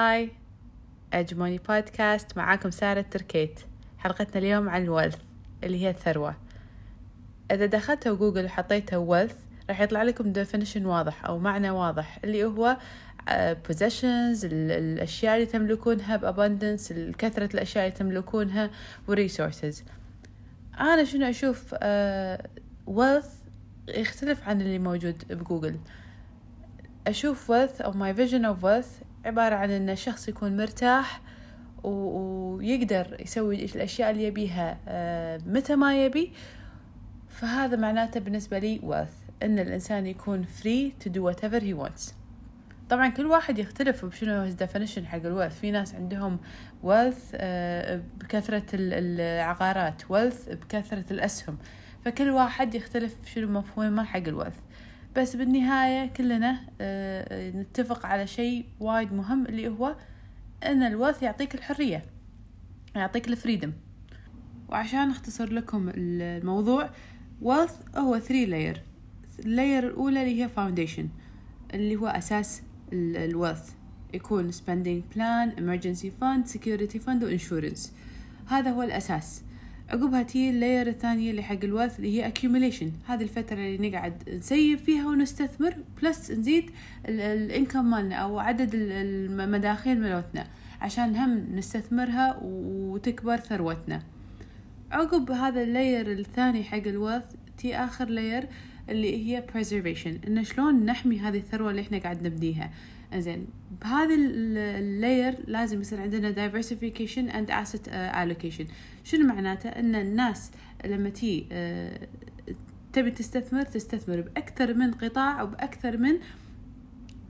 Hi أجموني بودكاست معاكم سارة تركيت. حلقتنا اليوم عن ال wealth اللي هي الثروة. إذا دخلتوا جوجل وحطيتوا wealth راح يطلع لكم definition واضح أو معنى واضح اللي هو آه، possessions الأشياء اللي تملكونها ب abundance كثرة الأشياء اللي تملكونها resources. أنا شنو أشوف uh, wealth يختلف عن اللي موجود بجوجل. أشوف wealth أو my vision of wealth عبارة عن أن الشخص يكون مرتاح ويقدر يسوي الأشياء اللي يبيها آه، متى ما يبي. فهذا معناته بالنسبة لي wealth أن الإنسان يكون free to do whatever he wants. طبعا كل واحد يختلف بشنو his definition حق ال wealth في ناس عندهم wealth آه، بكثرة العقارات wealth بكثرة الأسهم. فكل واحد يختلف شنو مفهومه حق ال wealth بس بالنهاية كلنا آه، نتفق على شيء وايد مهم اللي هو أن ال wealth يعطيك الحرية يعطيك ال freedom وعشان أختصر لكم الموضوع wealth هو three layer. ال layer الأولى اللي هي foundation اللي هو أساس ال wealth يكون spending plan emergency fund security fund و insurance هذا هو الأساس. عقبها تي ال layer الثانية اللي حق ال wealth اللي هي accumulation. هذه الفترة اللي نقعد ن save فيها ونستثمر plus نزيد ال income مالنا أو عدد المداخيل مالتنا عشان هم نستثمرها وتكبر ثروتنا. عقب هذا ال layer الثاني حق ال wealth تي آخر layer اللي هي preservation. إن شلون نحمي هذه الثروة اللي إحنا قاعد نبنيها. زين بهذا ال layer لازم يصير عندنا diversification and asset uh, allocation. شنو معناته؟ إن الناس لما تي uh, تبي تستثمر تستثمر بأكثر من قطاع وبأكثر من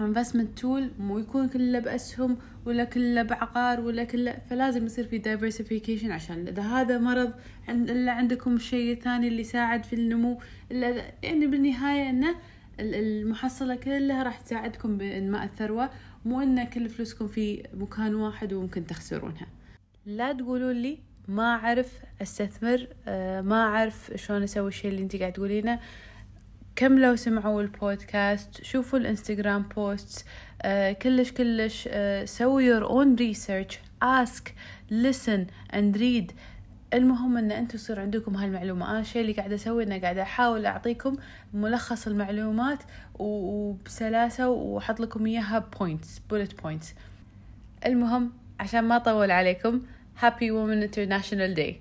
investment tool مو يكون كله بأسهم ولا كله بعقار ولا كله فلازم يصير في diversification عشان إذا هذا مرض إلا عندكم شيء ثاني اللي يساعد في النمو إلا يعني بالنهاية إنه المحصلة كلها راح تساعدكم بإنماء الثروة مو إن كل فلوسكم في مكان واحد وممكن تخسرونها. لا تقولوا لي ما أعرف أستثمر آه، ما أعرف شلون أسوي الشيء اللي أنت قاعد تقولينه. كملوا سمعوا البودكاست شوفوا الإنستغرام posts آه كلش كلش آه سووا your own research ask listen and read. المهم إن أنتم يصير عندكم هالمعلومة. أنا الشيء اللي قاعدة أسوي انه قاعدة أحاول أعطيكم ملخص المعلومات وبسلاسة وأحط لكم إياها points bullet points. المهم عشان ما أطول عليكم Happy Women International Day.